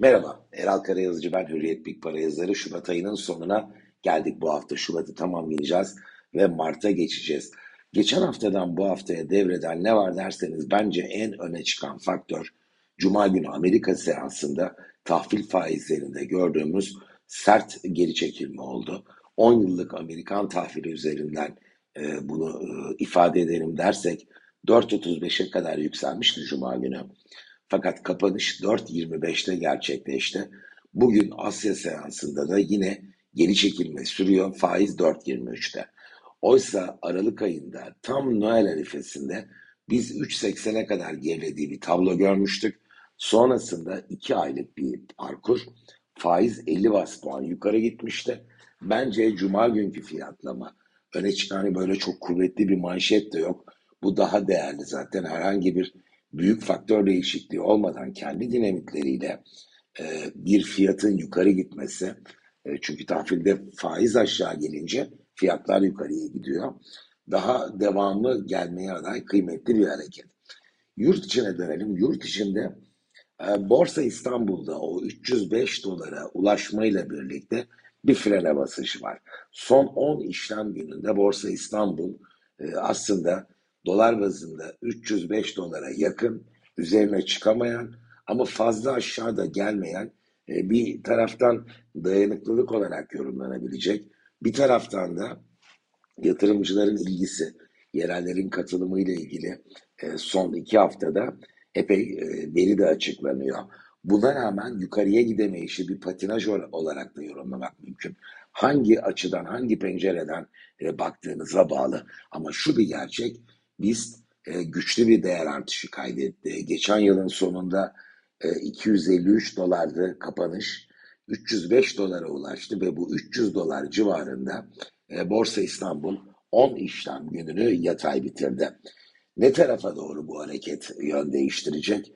Merhaba, Eral Karayazıcı ben Hürriyet Big Para yazarı. Şubat ayının sonuna geldik bu hafta. Şubat'ı tamamlayacağız ve Mart'a geçeceğiz. Geçen haftadan bu haftaya devreden ne var derseniz bence en öne çıkan faktör Cuma günü Amerika seansında tahvil faizlerinde gördüğümüz sert geri çekilme oldu. 10 yıllık Amerikan tahvili üzerinden e, bunu e, ifade edelim dersek 4.35'e kadar yükselmişti Cuma günü. Fakat kapanış 4.25'te gerçekleşti. Bugün Asya seansında da yine geri çekilme sürüyor. Faiz 4.23'te. Oysa Aralık ayında tam Noel arifesinde biz 3.80'e kadar gerilediği bir tablo görmüştük. Sonrasında 2 aylık bir parkur faiz 50 bas puan yukarı gitmişti. Bence cuma günkü fiyatlama öne çıkan böyle çok kuvvetli bir manşet de yok. Bu daha değerli zaten herhangi bir büyük faktör değişikliği olmadan kendi dinamikleriyle e, bir fiyatın yukarı gitmesi e, çünkü tahvilde faiz aşağı gelince fiyatlar yukarıya gidiyor. Daha devamlı gelmeye aday kıymetli bir hareket. Yurt içine dönelim. Yurt içinde e, Borsa İstanbul'da o 305 dolara ulaşmayla birlikte bir frene basış var. Son 10 işlem gününde Borsa İstanbul e, aslında dolar bazında 305 dolara yakın, üzerine çıkamayan ama fazla aşağıda gelmeyen e, bir taraftan dayanıklılık olarak yorumlanabilecek, bir taraftan da yatırımcıların ilgisi, yerellerin katılımı ile ilgili e, son iki haftada epey e, veri de açıklanıyor. Buna rağmen yukarıya gidemeyişi bir patinaj olarak da yorumlamak mümkün. Hangi açıdan, hangi pencereden baktığınıza bağlı. Ama şu bir gerçek, biz e, güçlü bir değer artışı kaydetti. Geçen yılın sonunda e, 253 dolardı kapanış. 305 dolara ulaştı ve bu 300 dolar civarında e, Borsa İstanbul 10 işlem gününü yatay bitirdi. Ne tarafa doğru bu hareket yön değiştirecek?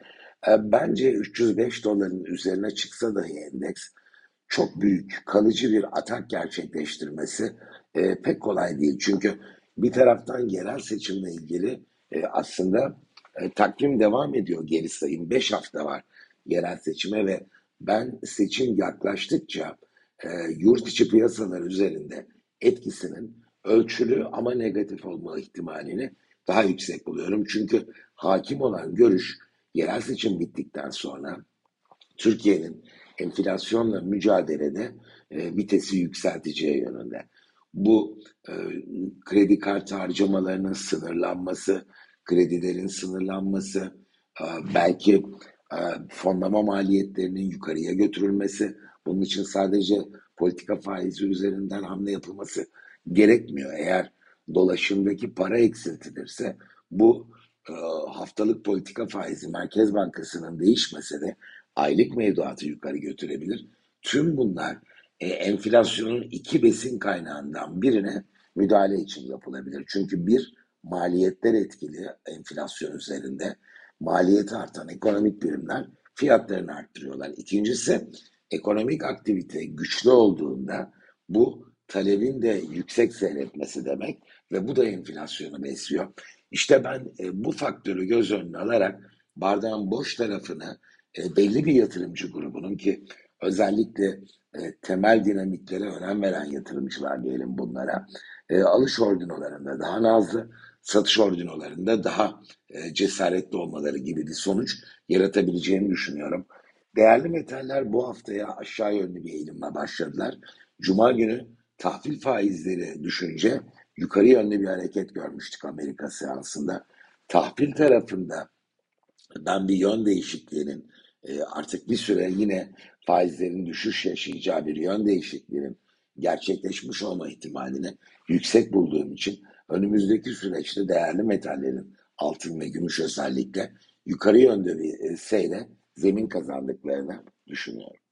E, bence 305 doların üzerine çıksa dahi endeks çok büyük kalıcı bir atak gerçekleştirmesi e, pek kolay değil. Çünkü bir taraftan yerel seçimle ilgili e, aslında e, takvim devam ediyor geri sayım. 5 hafta var yerel seçime ve ben seçim yaklaştıkça e, yurt içi piyasalar üzerinde etkisinin ölçülü ama negatif olma ihtimalini daha yüksek buluyorum. Çünkü hakim olan görüş yerel seçim bittikten sonra Türkiye'nin enflasyonla mücadelede e, vitesi yükselteceği yönünde bu e, kredi kartı harcamalarının sınırlanması, kredilerin sınırlanması, e, belki e, fonlama maliyetlerinin yukarıya götürülmesi, bunun için sadece politika faizi üzerinden hamle yapılması gerekmiyor. Eğer dolaşımdaki para eksiltilirse bu e, haftalık politika faizi Merkez Bankası'nın değişmese de aylık mevduatı yukarı götürebilir. Tüm bunlar e, enflasyonun iki besin kaynağından birine müdahale için yapılabilir. Çünkü bir maliyetler etkili enflasyon üzerinde maliyeti artan ekonomik birimler fiyatlarını arttırıyorlar. İkincisi ekonomik aktivite güçlü olduğunda bu talebin de yüksek seyretmesi demek ve bu da enflasyonu besliyor. İşte ben e, bu faktörü göz önüne alarak bardağın boş tarafını e, belli bir yatırımcı grubunun ki özellikle e, temel dinamiklere önem veren yatırımcılar diyelim bunlara e, alış ordinolarında daha nazlı, satış ordinolarında daha e, cesaretli olmaları gibi bir sonuç yaratabileceğini düşünüyorum. Değerli metaller bu haftaya aşağı yönlü bir eğilimle başladılar. Cuma günü tahvil faizleri düşünce yukarı yönlü bir hareket görmüştük Amerika seansında. Tahvil tarafında ben bir yön değişikliğinin e, artık bir süre yine faizlerin düşüş yaşayacağı bir yön değişikliğinin gerçekleşmiş olma ihtimalini yüksek bulduğum için önümüzdeki süreçte değerli metallerin altın ve gümüş özellikle yukarı yönde bir e, seyre zemin kazandıklarını düşünüyorum.